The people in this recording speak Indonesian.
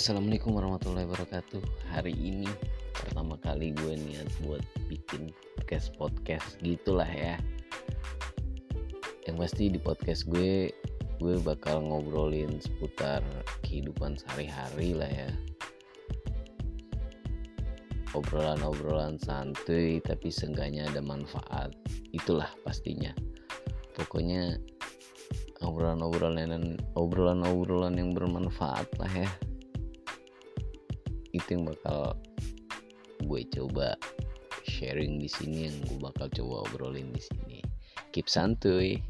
Assalamualaikum warahmatullahi wabarakatuh. Hari ini pertama kali gue niat buat bikin podcast podcast gitulah ya. Yang pasti di podcast gue Gue bakal ngobrolin seputar kehidupan sehari-hari lah ya. Obrolan-obrolan santuy tapi seenggaknya ada manfaat. Itulah pastinya. Pokoknya obrolan-obrolan obrolan-obrolan yang bermanfaat lah ya itu yang bakal gue coba sharing di sini yang gue bakal coba obrolin di sini. Keep santuy